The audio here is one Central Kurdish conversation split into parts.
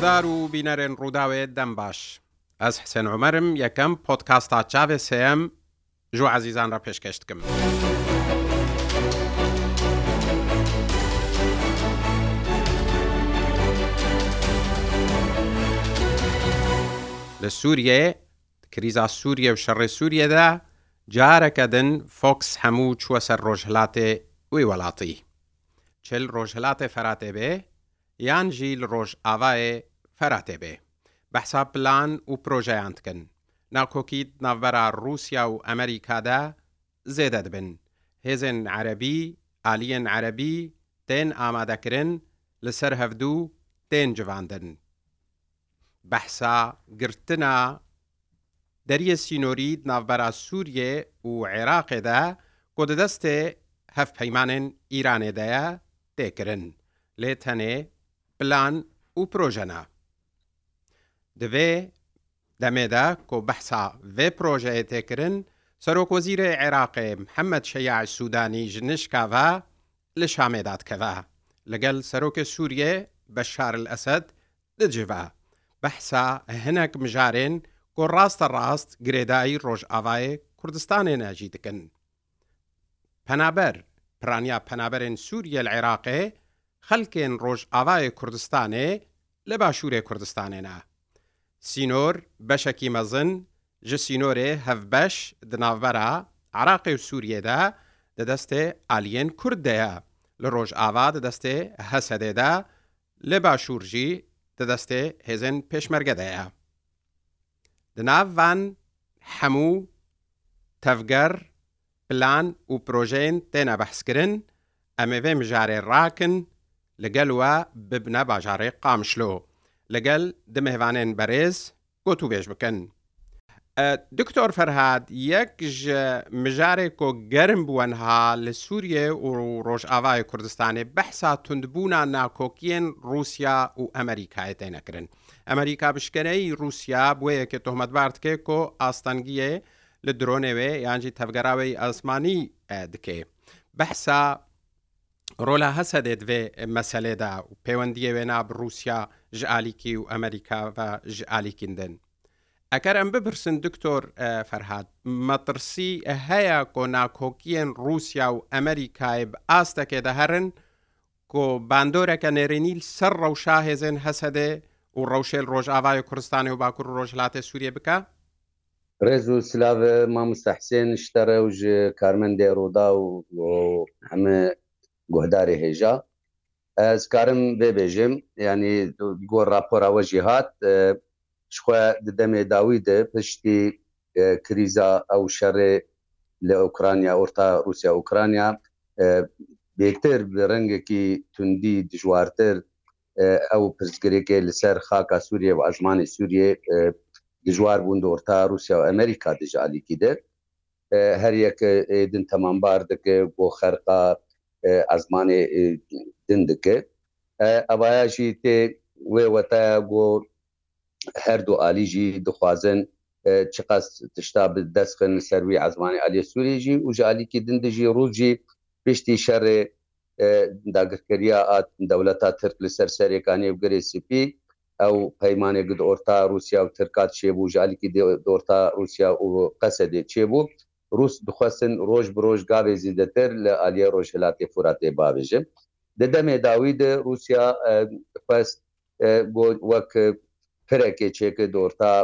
هەوادار و بینەرێن ڕووداوێت دەم باش ئەس حسێن عمەرم یەکەم پۆتکاستا چاوێ سم ژوو عزیزان ڕە پێشکەشتکەم. لە سووریێ کریزا سووریە و شەڕێ سووریەدا جارەکە دن فۆکس هەموو چووە سەر ڕۆژهلاتێ وی وڵاتی. چل ڕۆژهلاتێ فەراتێ بێ یان ژیل ڕۆژ ئاوایێ فەراتێبێ بەحسا پلان و پرۆژەیان تکن ناکۆکیت ناڤەرا رووسیا و ئەمریکادا زێدە دبن هێزن عەربی ئالیەن عەربی تێن ئامادەکردن لەسەر هەفتوو تێن جواندن بەحسا گرتنا دەریە سینۆرید ناڤبەرا سووریێ و عێراقێدا کۆدەدەستێ هەف پەیمانن ئیرانێدایە تێکردن لێ تەنێ پلان و پرۆژەنا divê demê de ku behsa vê projeyê têkirin serokkozîrê Iraqê Hemed Şeya Sudanî ji nişkave li Şamê dadkeve. Li gel serokê Sûriye beşaril Esed dicive. Behsa hinek mijarên ku rast rast girêdayî Rojavayê Kurdistanê ne jî dikin. Penaber piraniya penaberên Sûriye Iraqê, xelkên Rojavayê Kurdistanê li başûrê Kurdistanê ne. سینۆر بەشێکی مەزن ji sînorê hevbeş di navbera Iraqê û Sûriyê de di destê aliyên Kurd de ye li Rojava di destê Hesedê de lê başûr jî di destê hêzên pêşmerge de ye. Di nav van hemû tevger plan û projeyên têne behskirin em ê vê mijarê rakin li gel we bibne bajarê qamşlo. لەگەل دمەهوانێن بەرێز گۆت و بێژ بکەن. دکتۆر فەرهاد یەک مژارێک کۆ گەرم بوونها لە سووریێ و ڕۆژئاوای کوردستانی بەحسا تونندبوونا ناکۆکیێن رووسیا و ئەمریکای دەینەکردن. ئەمریکا بشکەرەی رووسیا بۆیەکە تۆحمەتبار بکێ کۆ ئاستەنگیە لە درۆنێوێ یانجی تەفگەراوی ئەسمانی دکێ. بەحسا ڕۆلا هەسە دێت دوێ مەسلێدا و پەیوەندیە وێنا بڕوسیا، ji alîkî û Emerîka ve ji alîkîndin. Eger em bipirsin diktor ferhat metirsî heye konakokiyên Rusya û Emerîkayê bi astekê de herin ku bandoreke nêrênîl ser rewşa hêzên hesedê û rewşêl Rojavayê Kurdistanê û bakur Rojhilatê Sûriye bike? Rêz û silavê mamosta Hsên ji te re û ji karmendê Roda û heme guhdarê hêja, زکارم بێبێژم ینی گۆ راپۆراوەژی هات خۆ دەمێ داوی دە پشتی کریزا ئەو شەڕێ لە ئوکرانیا ئۆرتا رووسیا ئوکرانیا بێتر ڕەنگێکی توندی دژوارتر ئەو پرسگرێکێ لەسەر خاکە سووریە و ئەژمانی سووریە دژوار بوون دۆرتا رووسیا و ئەمریکا دژالیکی دە هەر یەک دن تەمامبار دەکە بۆ خەرقا ئەزمانی تن dike ئەوایە ژی تێ wê wetaya got her du alî jî dixwazin çiqas tişta bi destxin ser wî ezmanî Aliye Sûriye jî û ji alîkî din dijî rû jî piştî şerê dagirkiriya at dewleta Tirk li ser serêkanî girê sipî ew peymanê gid orta Rusya û Tirkat çêbû ji alîkî orta Rusya û qesedê çêbû Rus dixwestin roj bi roj gavê zîdetir li aliye rojhilatê Furatê babêjin. دەدەمێ داوید رووسیا پست وەک پرێکێ چێکە دۆرتا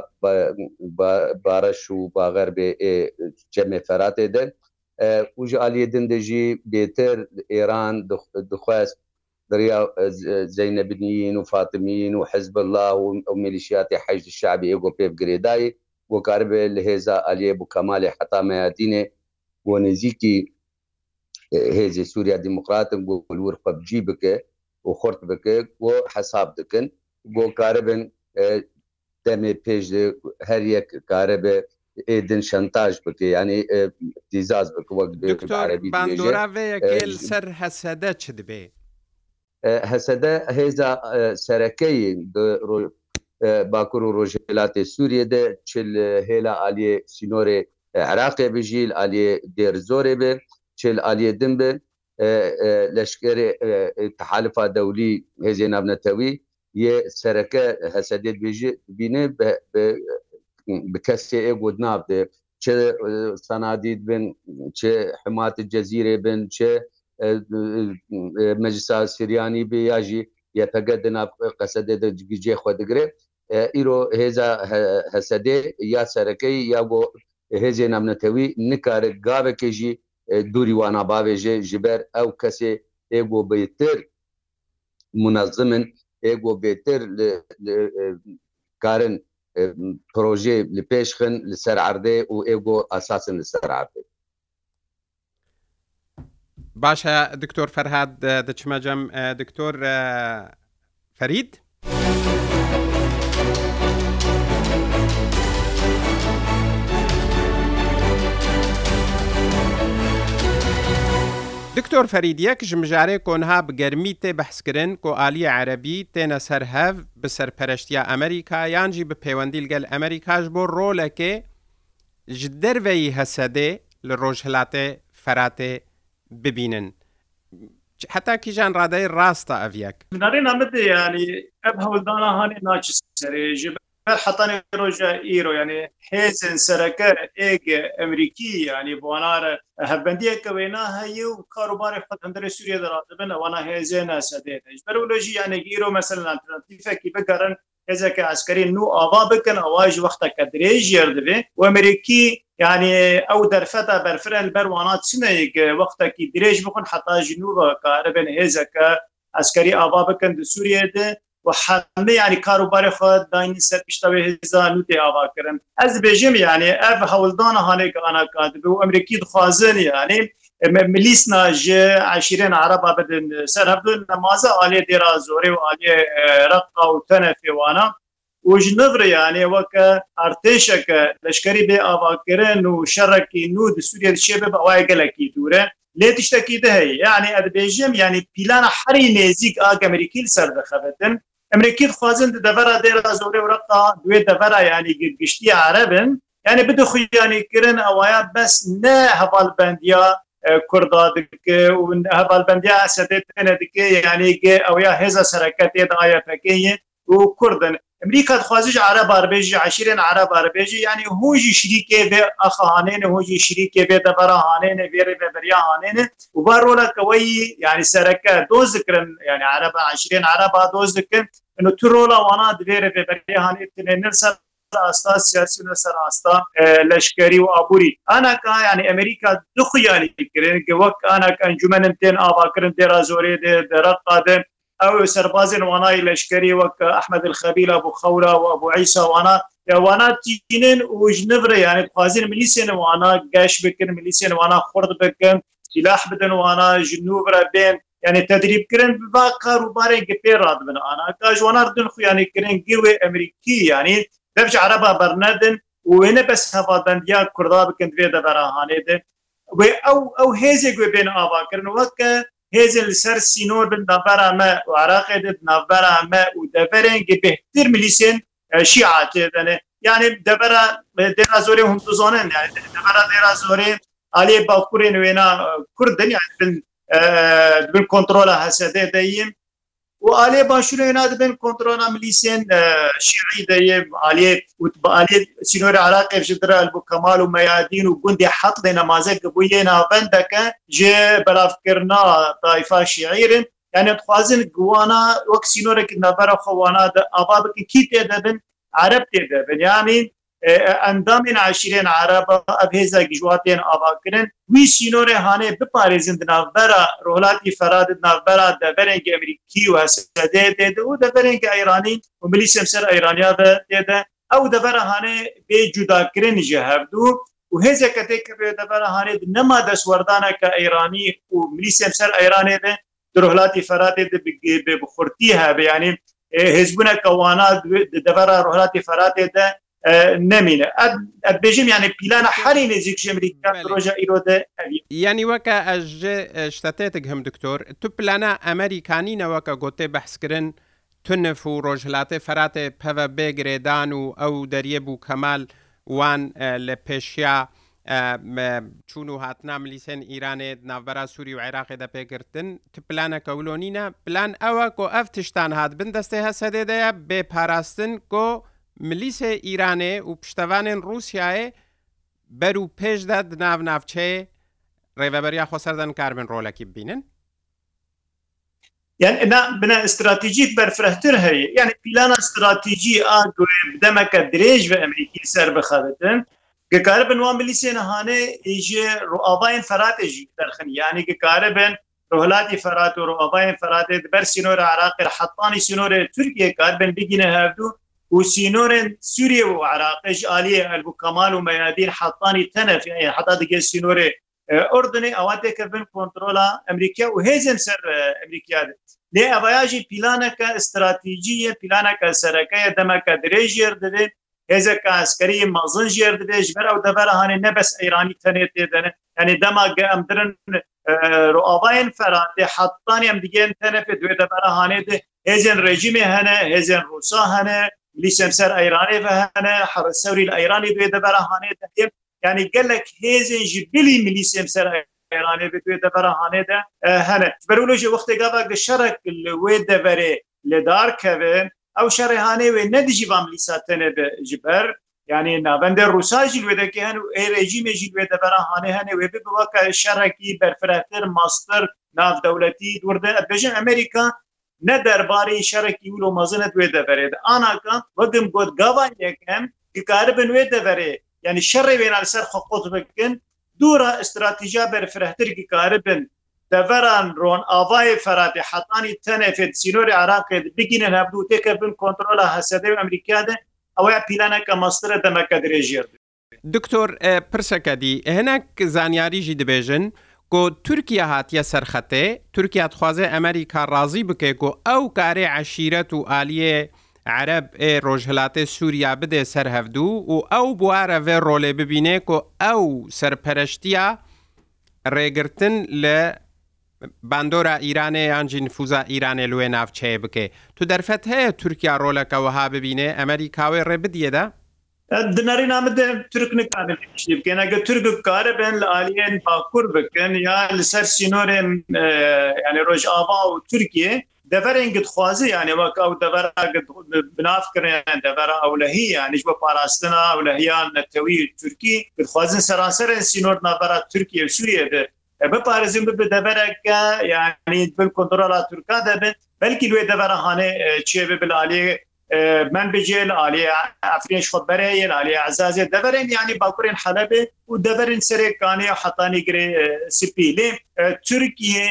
بارەش و باغەر بێ چەمێ فەراتێ دە وژ علیە دندەژی بێتر ئێران دخواست دریا زینبنیین و فاتمین و حزب الله و ملیشیات حج الشعبی گو پێ بگرێدای بۆ کار بێ لە هێزا علیە بۆ کەمالی حتا مەیادینێ بۆ نزیکی هێزی سووریا دیموکراتم بۆ ولور قبجی بکە و خورد بکە بۆ حساب دکن بۆ کارە بن دەمێ پێش هەر یەک کارە بە ئێدن شەنتاژ بکە ینی دیزاز بکە وەک سەر هەسەدە چ دبێ هەسەدە هێزا سەرەکەی باکوور و ڕۆژهلاتی سووریە دە چل هێلا عالیە سینۆرێ عراقێ بژیل عالیە دێر زۆرێ بێ çêl aliyê din bi leşkerê tehalifa dewlî hêzê navnetewî yê sereke hesedê bêjî bîne bi kesê ê got nav de çi sanadît bin çi himatê cezîrê bin çi meclisa Siryanî bi ya jî yepege di nav qesedê de cê xwe digire îro hêza hesedê ya serekeyî ya got hêzê navnetewî nikare gavekê jî دووری وانا باوێژێ ژبەر ئەو کەسێ ئێگۆ بێتر منەزمن ئێگۆ بێتر کارن پرۆژێ لە پێشخن لەسەر عردێ و ئێگۆ ئاساسن لەسەر عردێ باشە دکتۆر فەرهاد دەچمەجەم دکتۆر فەرید؟ دکتۆر فەریدیەک ژمژارەی کۆنها بگەرمی تێ بەحسکردن کۆعالی عەربی تێنە سەررهەv بە سەرپەرشتیا ئەمریکا یانجی بە پەیوەندی لەگەل ئەمریکاش بۆ ڕۆلەکێ ji derveyî hesedê li rojhilatê feratê bibînin. heta kîjan radeyê rast a ev yek. Minarê namidê yanî ev hewldana hanê naçi serê ji حطني روجا ايرو يعني حيز سرك ايج امريكي يعني بوانار هبنديه كوينا هي وكاروبار خد اندر سوريا درات بنا وانا هيزنا سديت اجبرولوجي يعني ايرو مثلا التراتيفه كي بكرن هزك عسكري نو اوا بكن اواج وقتا كدريج يردبي وامريكي يعني او درفتا برفرن البروانات سنه وقتا كي دريج بكون حتى جنوب كاربن هزك عسكري اوا بكن سوريا ده و همه یعنی کاروبار خود داینی سر پیشتوی هزار نوتی آوا کرن از بیجم یعنی اف حولدان هانه که آنا کادبه و امریکی دخوازن یعنی ملیسنا جه عشیرین عربا بدن سر هفته نمازه آلی دیرا زوری و آلی رقا و تنفی وانا وجنفر يعني وك ارتشك لشكري بي افاكرن وشركي نود سوريا الشباب وايقلكي دوره ليه تشتكي ده يعني ادبيجم يعني بلان حري نزيك اك امريكي سر دخلتن ئەمریکی خوازن دەڤرا دێرا زۆرە وورقا دوێ دەڤرا ینی گشتی عربن یعنی بده خویانی کرن ئەوایە بەس نه هەواڵ بەندیا کوردا هەواڵ بەندیا سەدەێنە دیکە یعنی ئەوە هێزە سەرەکەت تێدا ئاەکەی و کوردن ئەمریکا دخوازیش عرب عربێژی عشیرێن عرب عربێژی ینی هۆژی شریکێ بێ ئەخهانێنە هۆژی شریکێ بێ دەبەرا هاانێنە بێرە بە بەریا هاانێنە وبار ڕۆلەکەەوەی ینی سەرەکە دۆزکردن ینی عرب عشرێن عربا دۆزکرد تو ڕۆڵە وانا دوێرە بێ بەریا هاانێتێ نرسە ئاستا سیاسی لەسەر ئاستا لەشکری و ئابووری ئاناکە ینی ئەمریکا دخیانی کردن وەک ئاناک ئەنجومەن تێن ئاواکردن دێرا زۆرێ دێ دەرەقادن ئەو سەربازن وانای لەشکری وەک ئەحمد الخەبیلا بۆ خەورا و بۆ عیسا وانا وانا تینن وژنڤرە یعنی خوازین ملیسێن وانا گەش بکردن ملیسێن وانا خورد بکەن سلاح بدن وانا ژنوڤرە بێن yani tedrîbkirin va karûbarên gipê radibin anaka jwanar din xuyanê kirin girê Emerîkî yanî devç ereba bernedin û wê ne bes hevabendiya Kurda bikin vê de berahanê din wê ew ew hêzê gwe bên avakirin weke هێز لەسەر سینۆر بن نەبەرا me عراقê dit navbera me û deverên bêhtir milîsên şia têdene yani debera dera zorê hûn zonin debera dera zorê aliyê bakurên wêna Kurdin bin kontrola hesedê deyim و عالیه باشور نه دبن کنترل ملیسین شیعی دریه عالیه و عالیه سینور عراق جدر البو کمال و میادین و گوند حق د نمازه قبول نه بندک ج بلاف کرنا طائفه شیعیرن یعنی تخوازن گوانا وک سینور کی نفر خوانا د اباب کی کیت دبن عرب ته دبن یعنی ئەندامین عشیرێن عرب ئەبهێزە گژاتێن ئاواکردن وی شینۆرە هاانێ بپارێزن ناوبەرە ڕۆلاتی فراد ناوبەرە دەبەرێنگە ئەمریکی و دێ دێدە و دەبەرێنگە ئەیرانی و ملی شەمسەر ئەیرانیا دێدە ئەو دەبەرە هاانێ بێ جوداکردن ژە هەردوو و هێزەکە تێککە بێ دەبەرە هاانێ نەما دەسوەردانەکە ئەیرانی و ملی شەمسەر ئەیرانێ دێ درهلاتی فراتێ بخورتی هەبیانی هێزبوونە کەوانا دەبەرە ڕۆلاتی فراتێ دە نمینە بێژیم یانە پیلانە هەری نێزیک ئەمریکا ڕۆژە ئیرۆدە ینی وەکە ئەژ شتەتێتێک هەم دکتۆر تو پلانە ئەمریکانینەوەکە گوتێ بەحسکردن تونف و ڕۆژهلاتێ فەراتێ پەوە بێگرێدان و ئەو دەریە بوو کەمال وان لە پێشیا چون و هاتنا ملیسێن ئیرانێ ناوبەرا سووری و عێراقی دەپێگرتن تو پلانە کەولۆنینە پلان ئەوە کۆ ئەف تشتان هات بن دەستێ هەسەدێدەیە بێ پاراستن کۆ ملیسێ ئیرانێ و پشتەوانێن رووسایە بەر و پێشدا ناو ناوچەیە ڕێبەبەریا خۆسەردەن کاربن ڕۆلەکی ببینن yani bina استراتیژیک berfirehtir heye yani plana استراتیژی a demeke dirêj ve Emerîkî ser bixebitin gekare bin wan bilîsê nihanê ji roavayên feratê jî derxin yani gekare bin rohilatî ferat û roavayên feratê di ber sînora Iraqê hetanî sînorê Tirkiye kar bin bigîne hevdû وسينورن سوريا وعراق ايش آلية البو كمال وميادين حطاني تنف يعني حتى دقي سينوري اردني اواتك بن كنترولا امريكا وهيزم سر امريكا ليه افياجي بلانك استراتيجية بلانك سركية دمك دريجير دبي هزك عسكري مازن جير دبي جبر او دبر هاني نبس ايراني تنيت دنه يعني دمك امدرن رؤاين فرانتي حطاني ام دقي تنف دوي دبر هاني ده هزن رژیم هەنە هێزن روسا هەنە لیسم سەر ئەیرانێ بەهەنە حڕ سەوری لە ئەیرانی بێ دەبەرە هاانێت دەهێب ینی گەلک هێزێ ژ بلی میلیسم سەر ئەیرانێ بێ دەبەرە هاانێدا هەنە بەرولۆژی وەختێگا بە شەرک وێ دەبەرێ لێدار کەوێن ئەو شەڕێهانێ وێ نەدیژی بام لیساتەنێ بە ژبەر yani navende Rusaji wêdeke hen ê rejîmê jî wê debera hanê hene wê bi biwaka şerekî berfiretir master navdewletî durde bêjin Amerika ne derbarê şerekî wilo mazin wê deverê de anakan vedim got gavan yekem dikaribin wê deverê yani şerê wêna ser xqot bikin dura stratejiya berfirehtir dikaribin deveran ron avayê feratê hetanî tenefê sînorê Iraqê bigînin hebdû têke bin kontrola hesedê Amerîkya de ew pîlaneke mastere demeke dirêjir. دکتۆر پرسەکە دی هەنک زانیاری ژی دەبێژن گۆ تورکیا هاتیە سەرخەتێ تورکیا دخوازێ ئەمریکا ڕازی بکێ گۆ ئەو کارێ عشیرەت و عالیە عرب ئێ ڕۆژهلاتێ سووریا بدێ سەر هەفتوو و ئەو بوارەڤێ ڕۆلێ ببینێ کۆ ئەو سەرپەرشتیا ڕێگرتن لە باندۆرە ئیرانێ یانجی نفوزا ئیرانێ لێ ناوچەیە بکێ تو دەرفەت هەیە تورکیا ڕۆلەکەەوەها ببینێ ئەمریکاوێ ڕێ بدیەدا؟ dinarî nam de Türk nikar bikin eger Türk bikare ben li aliyên bakur bikin ya li ser sînorên yani roj ava û Türkiye deverên gidxwazi yani vak ew dever binavkirin devera ewlehî yani ji parastina ewlehiyan netewî Türkî gidxwazin seranserên sînor navera Türkiye Sûriye de biparêzin bi bi devereke yani bil kontrola Türka debin belkî wê devera hane çê bi bilaliyê من بجێن عالی ئەفرێش خۆبەرەیەن عالی عزازێ دەبەرێن ینی باکوورێن حەلبێ و دەبەرن سەرێکانی حتانی گرێ سپیلێ تورکیە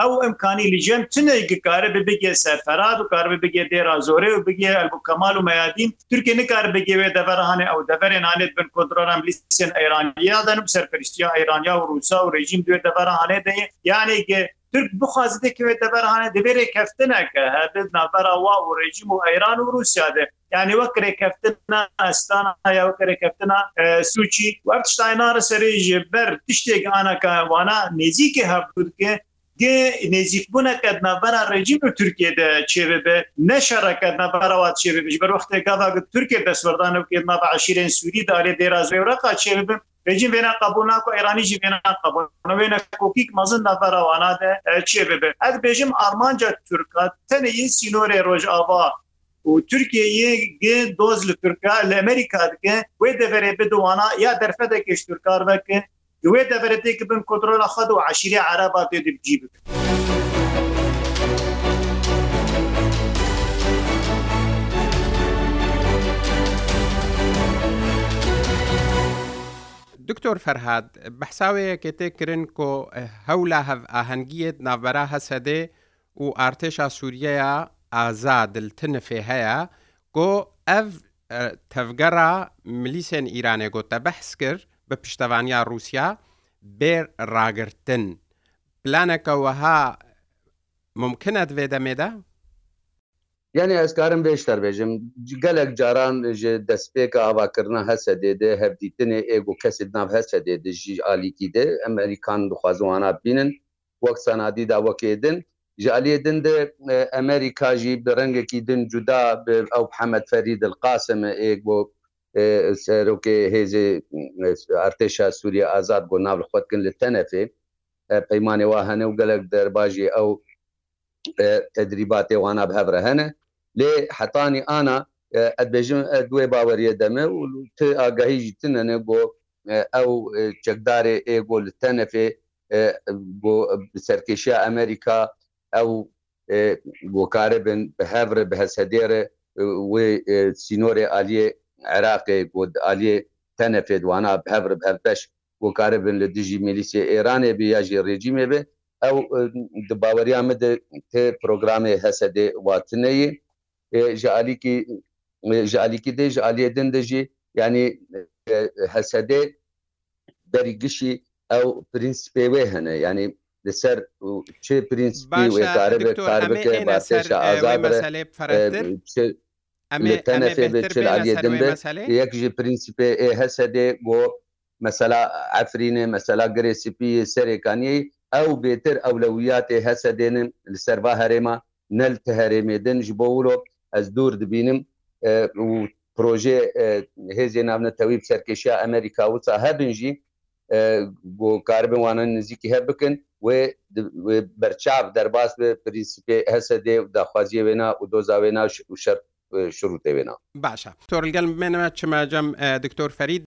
ئەو ئەمکانی لیژێم تنێککارە ببگێ سەرفەراد و کار بگێ دێرا زۆرە و بگێ ئەلبوو کەمال و مەیادین تورکی نکار بگەوێ دەبەرهانێ ئەو دەبەرێن هاانێت بن کۆدرۆرم لیسن ئەیرانیا دەنم سەرپەرشتیا ئەیرانیا و رووسا و ڕێژیم دوێ دەبەرهانێ دەیە یانێکگە ترک بخواز دەکەوێتە بەرهانە دەبێرێ کەفتنەکە هەبێت نافەرا وا و ڕێژیم و ئەیران و رووسیا دێ یعنی وەکرێکەفتنا ئەستانە یا وەکرێکەفتنا سوچی وەشتاینارە سەرێژێ بەر تشتێک ئاەکە وانە نێزیکە هەبکە نزیکبوونەکە نەبەرە ڕێجیم و تورکێ دە چێبێ بێ نەشەڕەکە نەبەرەوات چێبێ بژ بەر وختێک گاواگە تورکێ دەسوەردانە بکە نەبە عشیرێن سووری دارێ دێرازێ ڕقا چێبێ رژیم وینا قبول نکو ایرانی جی وینا قبول نو وینا کوکیک مزن نفر وانا ده چی ببه اد بیجم ارمانجا ترکا تنه سینور روج آوا و ترکیه گه دوز لترکا لامریکا دکه و دفره بدوانا یا درفده کش ترکار وکه و دفره تک بن کنترول خد و عشیره عربات دی بجیب دکتۆر فەرهاد بەحساوەیەکێ تێکردن کۆ هەولا هەف ئاهەنگیت ناڤبەرا هەسەدێ و ئارتێشا سووریەیە ئازا دلتنفێ هەیە کۆ ئەڤ تەفگەڕا ملیسێن ئیرانێ گۆتە بەحس کرد بە پشتەوانیا رووسیا بێر ڕاگرتن پلانەکەوەها ممکنە دوێ دەمێدا؟ یعنی ئەسکارم بێشتر بێژم گەلک جاران دەستپێکە ئاواکردە هەسە دێدێ هەبدیتنێ ئێگو کەسی ناو هەسە دێ دژی ئالیکی دێ ئەمریکان دخوازوانە بینن وەک سەنادیدا وەکێدن ژالێدن دێ ئەمریکا ژی بە ڕەنگێکی دن جودا ئەو حەمەد فەری دڵقاسمە ئێک بۆ سەرۆکێ هێزێ ئارتێشا سووریا ئازاد بۆ ناو خۆتکن لە تەنەفێ پەیمانێ وا هەنە و گەلک دەرباژی ئەو تدریباتێ وانە بهبرە هەنە لێ حتانی ئانا ئەبێژم دوێ باوەریە دەمە و ت ئاگەهیژی تنەنێ بۆ ئەو چەکدارێ ئێگۆ لە تەنەفێ بۆ سەرکێشیە ئەمریکا ئەو بۆکارە بن بە هەورە بە هەسەدێرە وێ سینۆرێ عالیە عێراقێ بۆ عالیە تەنەفێ دوانا هەور هەردەش بۆکارە بن لە دژی میلیسی ئێرانێ بێ یاژی ڕێجیمێ بێ ئەو باوەریامە پرۆگرامێ هەسەدێ واتنەیە ji alîkî ji alîkî de ji aliyê din de jî yanî hesedê berî gişî ew prinsipê wê hene yanî li ser çi prinsipî wê karbe karbeke bahseşa azad tenefê bi çil aliyê din be yek jî prinsipê ê hesedê bo mesela Efrînê mesela girêsipiyê serêkaniyê ew bêtir ewlewiyatê hesedênin li serva herêma nel te herêmê din ji bo wilo ez dûr dibînim proje hêzê navnetewî serkeşiya Amerika wisa hebin jî karbin wanan nizîkî heb bikin wê berçav derbas bi prînsipê hesedê daxwaziye wêna û doza wêna û şer شروع تێنا باشە تۆرلگەل بمێنەوە چمەجەم دکتۆر فەرید.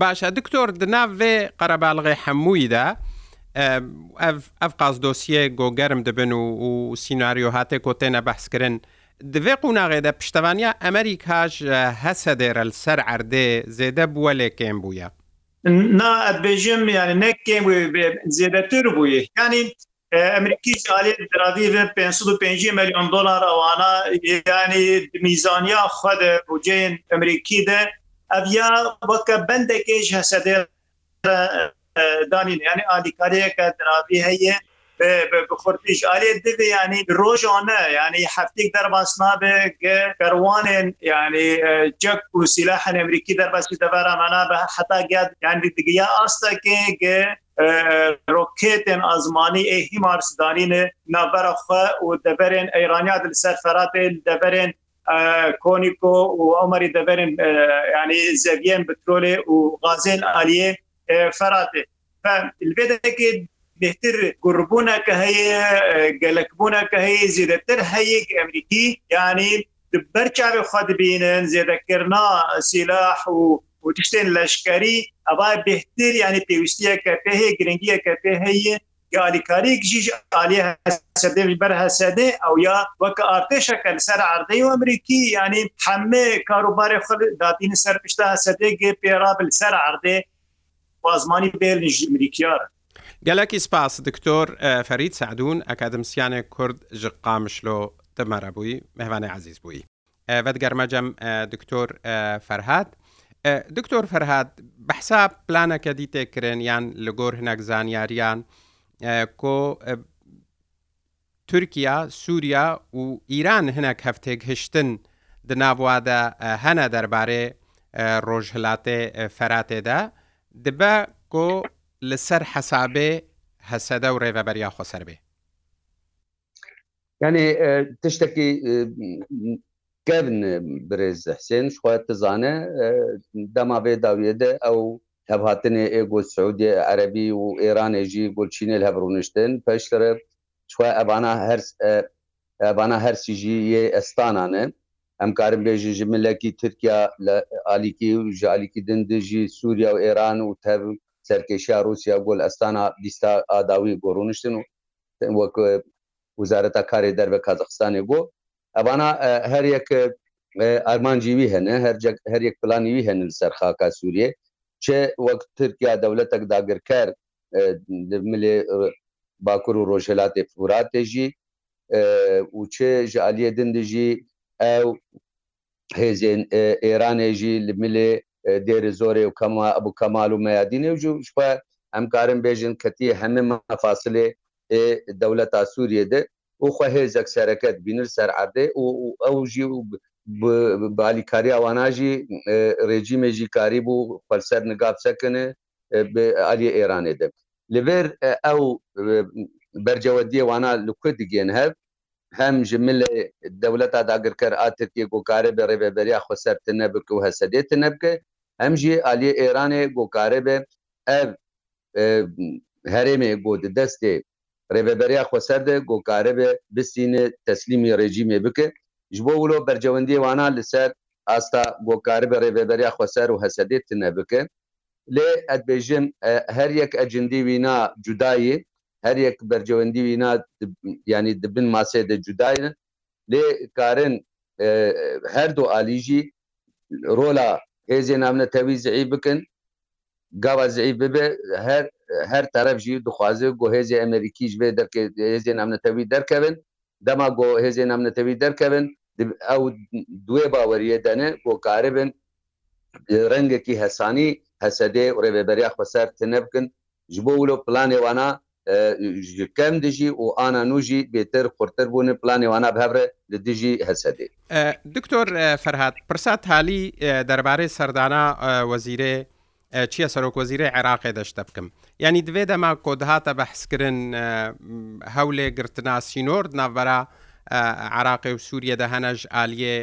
باشە دکتۆر دناوێ قەرەباڵغی هەموویدا ئەف قاز دۆسیە گۆگەرم دەبن و و سینناریۆ هاتێ کۆتێنە بەحسکردن دوێ قوناغێدە پشتوانیا ئەمریکاش هەسە دێرە سەر عردێ زێدە بووە لێ کێم بووە نا ئەبێژم یانە نەکێم زێدەتر بووی ینی ئەمریکیش عالی درادی 550 میلیۆن دلار ئەوانە ینی میزانیا خودە بجێن ئەمریکی دە ev ya weke bendekê ji hesedê danîn yani alîkariyeke diravî heye bixurtî ji aliyê divê yanî rojane yanî heftik derbas nabe kerwanên yanî cek û sîlahên Emerîkî derbasî devera menab heta get yani digiya astekê ge roketên azmanî ê hîmar danîne navbera xwe û deverên eyraniya dil ser feratê deverên کۆنیکۆ و ئەمەری دەبرن ینی زەویەن بترۆلێ و غازێن عالیە فەراتێ بێدەکە بهتر گربوونا کە هەیە گەلکبوونا کە هەیە زیدەتر هەیەک ئەمریکی ینی بەرچاوی خۆ بینن زیێدەکردنا سیلاح و و تشتێن لەشکری ئەوا بهتر ینی پێویستیە کە پێ هەیە گرنگیە کە پێ هەیە یالیکاریێکژیژ عالی سەدە بەر هەسەدە ئەو یا وەکە ئارتێشەکەن سەر عردەی ئەمریکی ینی هەمێ کاروبارێ خل دادین سەر پشتا هەسەدە گێ پێرابل سەر عردێ وازمانی بێنژ ئەمریکیار گەلکی سپاس دکتۆر فەرید سعدون ئەکادمسیانێک کورد ژق قامشلۆ دەمەرە بووی مهوانە عزیز بووی. بەدگەرمەجەم دکتۆر فەرهاد دکتۆر فەرهاد بەحساب پلانەکە دیتێکرێن یان لەگۆر هەنەک زانیاریان کۆ تورکیا سووریا و ئیران هەنێک هەفتێک هشتن دناوادا هەنە دەربارێ ڕۆژهلاتێ فەراتێدا دبە کۆ لەسەر حەسابێ هەسەدە و ڕێڤەبەریا خۆسەر بێ ینی تشتێکی kevin birêz hesên xwe tizane dema vê dawiyê de ew هەبهاتنێ ئێگو سعودی عەربی و ئێرانێژی گلچینل هەبڕونشتن پێشتر چوە ئەبانا هەرس ئەبانا هەرسیژی یێ ئەستانانە ئەم کارم بێژی ji milekî Tirkiya لە علیکی و ژالیکی دندژی سووریا و ئێران و تەب سەرکێشیا رووسیا گۆل ئەستانا دیستا ئاداوی گۆڕونشتن و وەک وزارەتا کارێ دەربە کازخستانی بۆ ئەبانا هەر یەک ئەرمانجیوی هەنە هەر یەک پلانیوی هەن سەرخاکە سووریە چێ وەک ترکیا دەولەتێک داگرکەر milê bakur û rojhelatê furatê jî û çê ji aliyê din de jî ew hêzên êranê jî li milê dêrê zorê û kema bu kemal û meyadînê ji xwe em karin bêjin ketiye hemê mefasilê ê dewleta Sûriyê de û xwe hêzek sereket bînir ser erdê û ew jî بالیکاری ئەواناژی ڕێژیمێژی کاری بوو پەلسەر نگاب چەکنێ علی ئێرانێ دەب لەبێر ئەو بەرجەوە دیێوانە لکو دیگەێن هەب هەم ji min lê dewleta dagirker a Tirkiye gokarê be rêveberiya xweser te nebike û hesedê te nebike hem jî aliyê Êranê gokarê be ev herêmê got di destê rêveberiya xweser de gokarê be bisîne teslîmî rejîmê bike ji bo wilo bercewendiyê wana li ser asta gokarî bi rêvederiya xweser û hesedê tune bikin lê edbêjin e, her yek ecindî wîna cudayî her yek bercewendî wîna yanî dibin masê de cudayîn lê karin e, her du alî jî rola hêzê namnetewî zî bikin gava zî bibe her her taraf jî dixwaze got hêzê Emerîkî ji vê derkê hêzê namnetewî derkevin dema got hêzê namnetewî derkevin ئەو دوێ باوەریە دەنێ بۆ کارە بن ڕەنگێکی هەسانی هەسەدێ ڕێبێبەریا خەسەر تنە بکن ji بۆ ولو پلانێوانە کەم دژی و ئانا نوژی بێتر قورتتر بوون پلانێوانە بهبرە لە دژی هەسەدێ دکتۆر فەرهاات پرسات هالی دەربارەی سەردانا وەزیرێ چییە سەرۆک وەزیرە عێراقی دەشتە بکەم ینی دوێ دەما کۆدهاتە بەحسکردن هەولێ گرتنا سینۆرد ناڤەرە عراقی و سووریە دەهەنەژ ئالیێ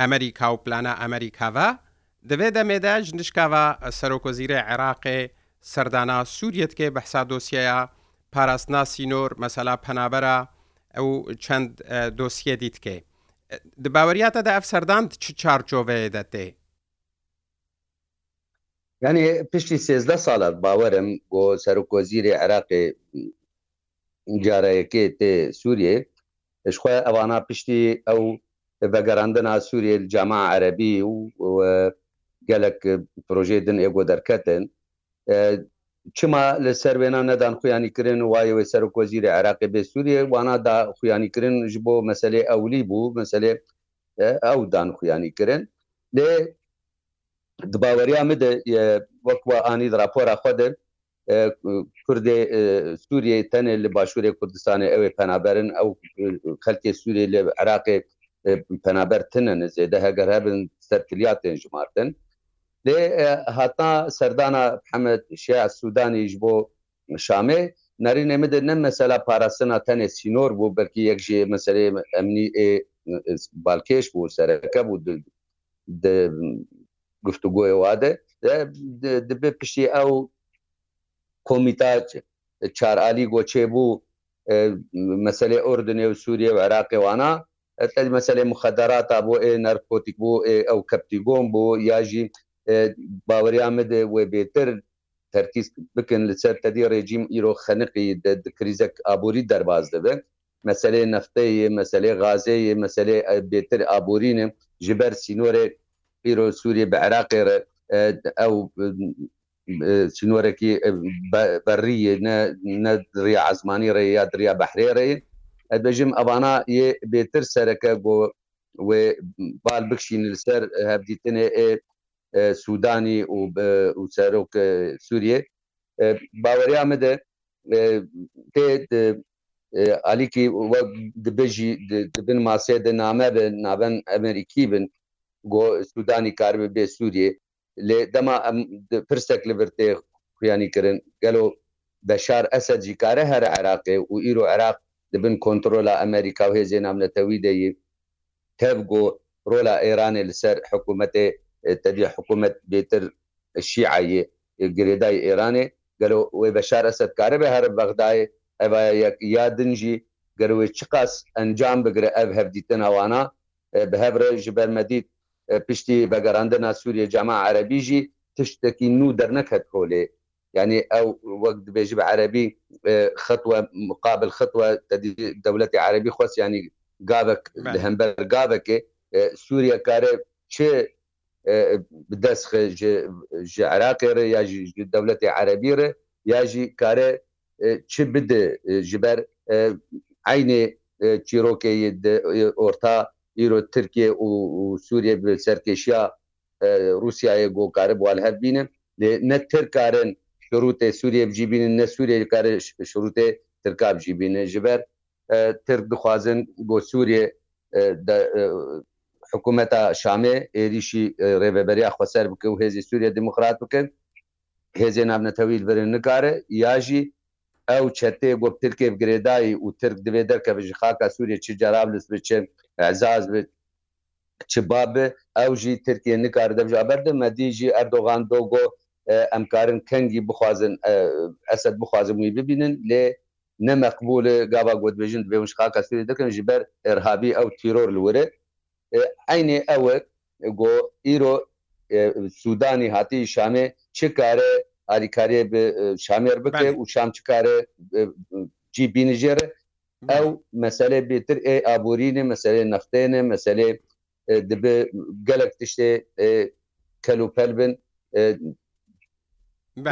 ئەمریکا و پلانە ئەمریکاوە دەبێت دەمێداژ نشکاوە سەرۆکۆزیرە عێراقێ سەردانا سووریەتکێ بەحسا دۆسیەیە پاراستنا سینۆر مەسەلا پەنابەرە ئەو چەند دۆسیە دیتکێ. دباوەریاتەدا ئەف سەردان چ چارچۆڤەیە دەتێ؟ ینی پشتی سێزدە ساڵات باوەرم بۆ سەرکۆزیری عێراقی جارەیەکێ تێ سووریێ شخوا ئەوانە پشتی ئەو بەگەڕاندنا سووریێ جاما عەربی و گەلک پرۆژێ دن ئێگۆ دەرکەتن چما لەسەر وێنە نەدان خویانیکردن وایەوە سەر کۆزیری عراقی بێ سووریێ وانادا خویانیکردن ji بۆ مەسلێ ئەولی بوو مەسلێ ئەو دان خویانیکردن لێ دباوەریا مدە وەکوە ئانی راپۆرا خودن کوردێ سووریە تەنێ لە باشوورێ کوردستانی ئەوێ پەنابەرن ئەو خەلکی سووری لە عراقێ پەنابەرتنە نزێدە هەگەر هەبن سەرکلیاتێن ژمارتن لێ هاتا سەردانا حەمەد شیع سوودانیش بۆ شامێ نەرینێ مدە نە مەسەلا پاراستنا تەنێ سینۆر بوو بەرکی یەکژێ مەسەرێ ئەمنی بالکێش بوو سەرەکە بوو گفتوگوۆی وادە دەبێ پشتی ئەو کۆمیتا چارعالی گۆچێ بوو مەسلێ ئۆردنێ و سووریە و عراقیێوانە مەسلێ مخەدەراتا بۆ ئێ نەرکۆتیک بۆ ئەو کەپتیگۆم بۆ یاژی باوەریامد وێ بێتر تەرکیز بکن لەسەر تەدی ڕێژیم ئیرۆ خەنقی کریزەك ئابووری دەرباز دەبێت مەسلێ نفتەیە مەسلێ غازەیە مەسلێ بێتر ئابورینە ji ber sînorê îro Sûê bi Iraqê re ew چنوەرەکی بەڕی نەدریا عزمانی ڕێ یا دریا بەحرێڕێ ئەدبژم ئەوانە یێ بێتر سەرەکە بۆ بال بکشین لەسەر هەبدیتنێ سوودانی و سەرۆک سووریە باوەریامەدە تێت علیکی وەک دبژی دبن ماسێ دە نامە بن نابەن ئەمریکی بن گۆ سوودانی کار بێ سووریە دەما پرسێک لە برتێ خویانی کردن گەلۆ بەشار ئەسە جیکارە هەر عراقێ و ئیر و عراق دبن کۆنتترۆلا ئەمریکا و هێزێ ناملەتەوی دەیە تەبگۆ ڕۆلا ئێرانێ لەسەر حکوومەتێ تەبی حکوومەت بێتر شیعە گرێدای ئێرانێ گەلۆ وێ بەشار ئەسد کارە بە هەر بەغدایە ئەڤەیەک یا دنجی گەروێ چقاس ئەنجام بگرە ئەڤ هەفدیتن ئەوانە بە هەبرە ji bermedî پشتی بەگەڕاندنا سووریە جاما عربیژی تشتێکی نو دەرنەکەت کۆلێ یعنی ئەو وەک دبێژی بە عربی خطوە مقابل خطوە دەولەتی عربی خۆست ینی گاوک هەمبەر گاوەکێ سووریا کارە چێ بدەست عراقێرە یا دەولەتی عربیرە یاژی کارە چ بدە ژبەر عینێ چیرۆکەی ئۆرتا ئیرۆ ترکیە و سووریە سەرکێشیا رووسایە گۆکارە بوال هەبینن نە ترکارن شروتێ سووریە بجیبین نە سووریە کار شروتێ ترکا بجیبینە ژبەر ترک دخوازن بۆ سووریە حکوومەتە شامێ عێریشی ڕێبەبەریا خۆسەر بکە و هێزی سووریە دموکرات بکەن هێزی نامنەتەویل برن نکارە یاژی ئەو چەتێ بۆ ترکێ بگرێدایی و ترک دەبێ دەرکە بژ خاکە سووریە چ جاراب لەس بچێن ئەزاز بێت چ بابێ ئەو ژی ترکیە نکار دەبژ بەردە مەدیژی ئەردۆغان دۆگۆ ئەمکارن کەنگی بخوازن ئەسد بخوازمنی ببینن لێ نەمەقبول گابا گوتبێژن بێمش قاکەسی دەکەن ژ بەر ئێرهابی ئەو تیرۆر لورە عینێ ئەوە گۆ ئیرۆ سوودانی هاتی شامێ چ کارە ئاریکارێ شامێر بکە و شام چ کارە جی بینژێرە ew meselê bêtir ê aborînê meselê nextêne meselê dibe gelek tiştê kelopel bin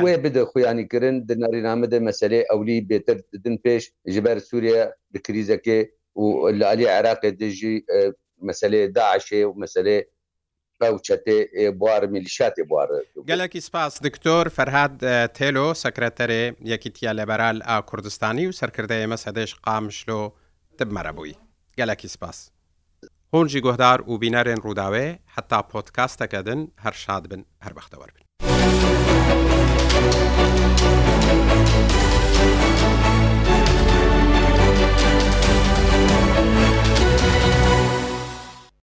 wê bide xuyanî kirin di narîname de meselê ewlî bêtir didin pêş ji ber Sûriye bi krizekê û li alî Iraqê dijî meselê daşê û meselê باوچەتێ بوار میلیشاتی بوار گەلێکی سپاس دکتۆر فەرهاد تێلۆ سەکرەتەرێ یەکیتیە لەبەرال ئا کوردستانی و سەرکردە ئێمە سەدەش قامشلۆ تبمەرە بووی گەلێکی سپاس هۆنجی گۆهدار و بینەرێن ڕووداوێ حتا پۆتکاستەکەدن هەر شاد بن هەربەختەوە بن.